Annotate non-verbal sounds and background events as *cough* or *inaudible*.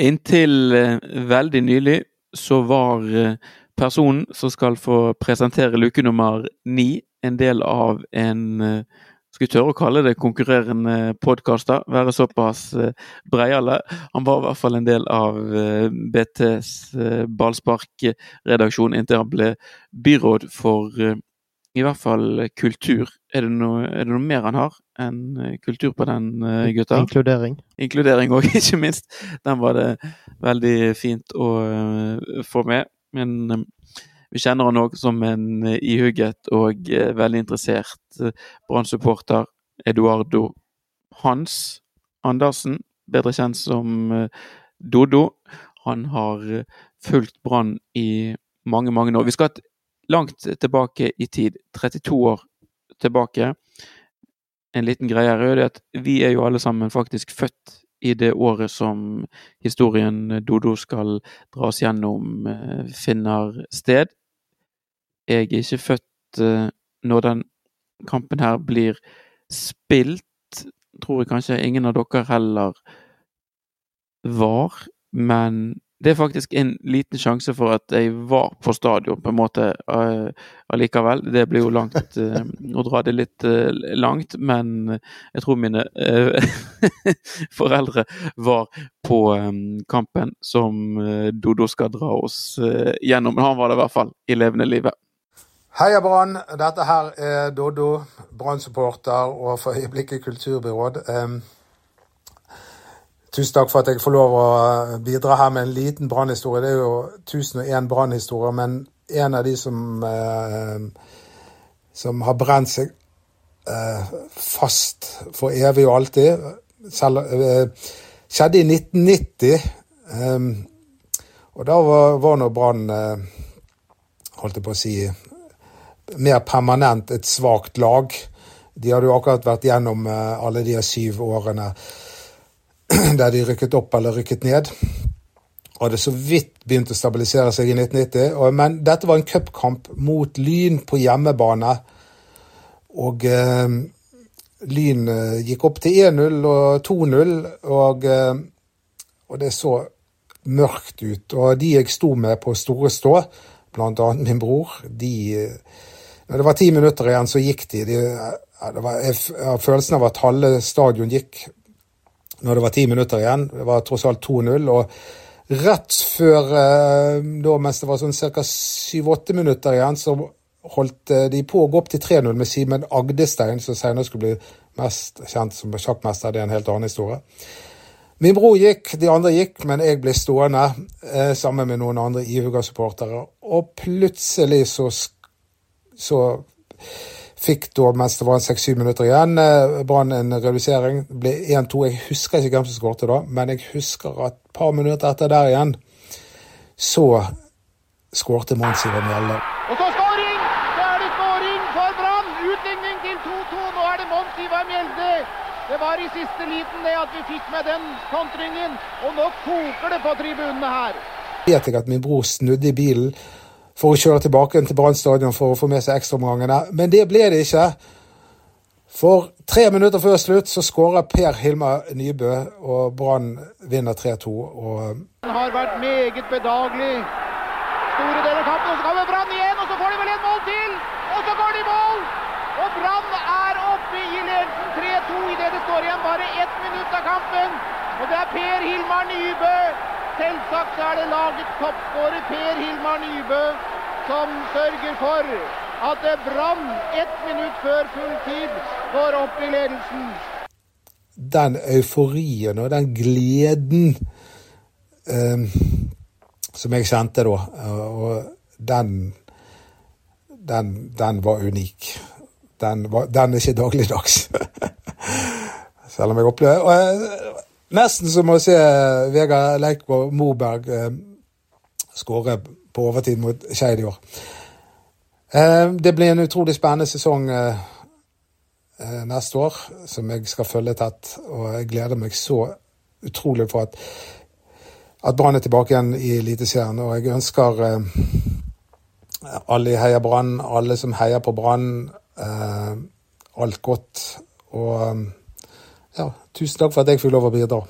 Inntil veldig nylig så var personen som skal få presentere luke nummer ni, en del av en skal vi tørre å kalle det konkurrerende podkaster, være såpass breiale. Han var i hvert fall en del av BTs ballsparkredaksjon inntil han ble byråd for i hvert fall kultur. Er det, noe, er det noe mer han har enn kultur på den, gutta? Inkludering. Inkludering òg, *laughs* ikke minst. Den var det veldig fint å få med. Men vi kjenner han òg som en eh, ihugget og eh, veldig interessert. Brann-supporter. Eduardo Hans Andersen, bedre kjent som Dodo. Han har fulgt Brann i mange, mange år. Vi skal langt tilbake i tid. 32 år tilbake. En liten greie her er at vi er jo alle sammen faktisk født i det året som historien Dodo skal dras gjennom, finner sted jeg er ikke født uh, når den kampen her blir spilt. Tror jeg kanskje ingen av dere heller var. Men det er faktisk en liten sjanse for at jeg var på stadion, på en måte, uh, allikevel. Det blir jo langt uh, å dra det litt uh, langt, men jeg tror mine *laughs* foreldre var på kampen som Dodo skal dra oss gjennom. Men han var det i hvert fall i levende livet. Heia Brann! Dette her er Doddo, Brann-supporter og for øyeblikket kulturbyråd. Tusen takk for at jeg får lov å bidra her med en liten brannhistorie. Det er jo 1001 brannhistorier, men en av de som, eh, som har brent seg eh, fast for evig og alltid, selv, eh, skjedde i 1990. Um, og da var, var nå Brann holdt jeg på å si mer permanent et svakt lag. De hadde jo akkurat vært gjennom eh, alle de syv årene *clears throat* der de rykket opp eller rykket ned. Og hadde så vidt begynt å stabilisere seg i 1990. Men dette var en cupkamp mot Lyn på hjemmebane. Og eh, Lyn eh, gikk opp til 1-0 og 2-0, og, eh, og det så mørkt ut. Og de jeg sto med på Store Stå, bl.a. min bror, de eh, når det var ti minutter igjen, så gikk de. de var, jeg har følelsen av at halve stadion gikk når det var ti minutter igjen. Det var tross alt 2-0. Og rett før, eh, da, mens det var sånn ca. syv-åtte minutter igjen, så holdt eh, de på å gå opp til 3-0 med Simen Agdestein, som senere skulle bli mest kjent som sjakkmester. Det er en helt annen historie. Min bror gikk, de andre gikk, men jeg ble stående eh, sammen med noen andre Ihuga-supportere. Og plutselig så så fikk da, mens det var seks-syv minutter igjen, eh, Brann en redusering. Ble 1-2. Jeg husker ikke hvem som skåret da, men jeg husker at et par minutter etter der igjen, så skårte Mons Ivar Mjelde. Og så skåring! Så er det skåring for Brann! Utligning til 2-2. Nå er det Mons Ivar Mjelde. Det var i siste liten det at vi fikk med den kontringen, og nå koker det på tribunene her. Vet jeg at min bror snudde i bilen for å kjøre tilbake til Brann stadion for å få med seg ekstraomgangene. Men det ble det ikke. For tre minutter før slutt så skårer Per Hilmar Nybø, og Brann vinner 3-2. Den har vært meget bedagelig store deler av kampen. Så kommer Brann igjen, og så får de vel et mål til! Og så går de i mål! Og Brann er oppe i ledelsen 3-2 idet det står igjen bare ett minutt av kampen. Og det er Per Hilmar Nybø Selvsagt er det lagets toppskårer Per Hilmar Nybø som sørger for at Brann ett minutt før full tid går opp i ledelsen. Den euforien og den gleden eh, som jeg kjente da, og den, den, den var unik. Den, var, den er ikke dagligdags. *laughs* Selv om jeg opplever Nesten som å se Vegard Leikvoll Moberg eh, skåre på overtid mot Skeid i år. Eh, det blir en utrolig spennende sesong eh, eh, neste år, som jeg skal følge tett. Og jeg gleder meg så utrolig for at, at Brann er tilbake igjen i Eliteserien. Og jeg ønsker alle i Heia Brann, alle som heier på Brann, alt godt. Og ja, tusen takk for at jeg fikk lov å bidra.